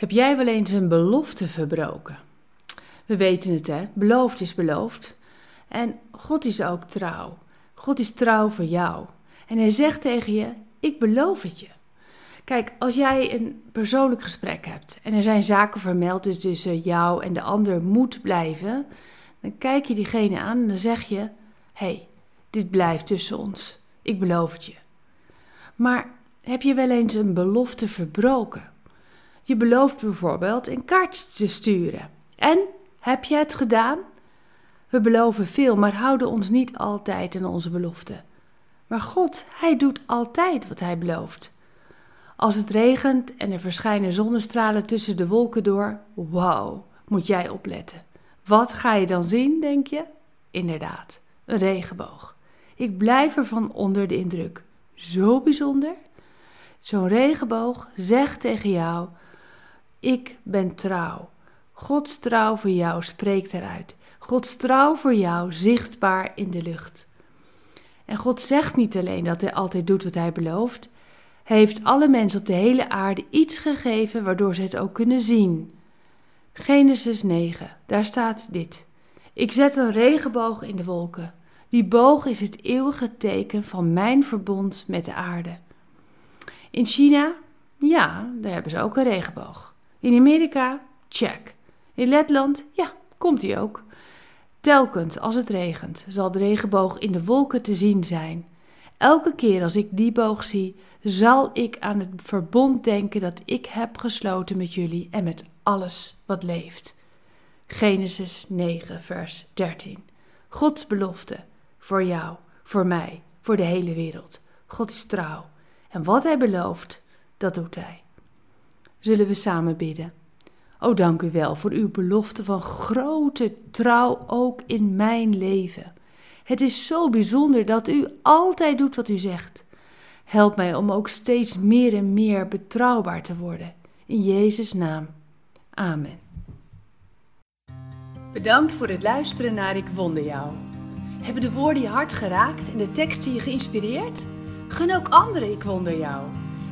Heb jij wel eens een belofte verbroken? We weten het, hè? Beloofd is beloofd. En God is ook trouw. God is trouw voor jou. En hij zegt tegen je: Ik beloof het je. Kijk, als jij een persoonlijk gesprek hebt en er zijn zaken vermeld dus tussen jou en de ander moet blijven, dan kijk je diegene aan en dan zeg je: hey, dit blijft tussen ons. Ik beloof het je. Maar heb je wel eens een belofte verbroken? Je belooft bijvoorbeeld een kaart te sturen. En heb je het gedaan? We beloven veel, maar houden ons niet altijd aan onze beloften. Maar God, Hij doet altijd wat Hij belooft. Als het regent en er verschijnen zonnestralen tussen de wolken door, wauw, moet jij opletten. Wat ga je dan zien, denk je? Inderdaad, een regenboog. Ik blijf ervan onder de indruk. Zo bijzonder. Zo'n regenboog zegt tegen jou: ik ben trouw. Gods trouw voor jou spreekt eruit. Gods trouw voor jou zichtbaar in de lucht. En God zegt niet alleen dat hij altijd doet wat hij belooft. Hij heeft alle mensen op de hele aarde iets gegeven waardoor ze het ook kunnen zien. Genesis 9, daar staat dit. Ik zet een regenboog in de wolken. Die boog is het eeuwige teken van mijn verbond met de aarde. In China, ja, daar hebben ze ook een regenboog. In Amerika, check. In Letland, ja, komt hij ook. Telkens als het regent, zal de regenboog in de wolken te zien zijn. Elke keer als ik die boog zie, zal ik aan het verbond denken dat ik heb gesloten met jullie en met alles wat leeft. Genesis 9, vers 13. Gods belofte voor jou, voor mij, voor de hele wereld. God is trouw. En wat hij belooft, dat doet hij zullen we samen bidden. O dank u wel voor uw belofte van grote trouw ook in mijn leven. Het is zo bijzonder dat u altijd doet wat u zegt. Help mij om ook steeds meer en meer betrouwbaar te worden. In Jezus' naam. Amen. Bedankt voor het luisteren naar Ik Wonder Jou. Hebben de woorden je hart geraakt en de teksten je geïnspireerd? Gun ook anderen Ik Wonder Jou.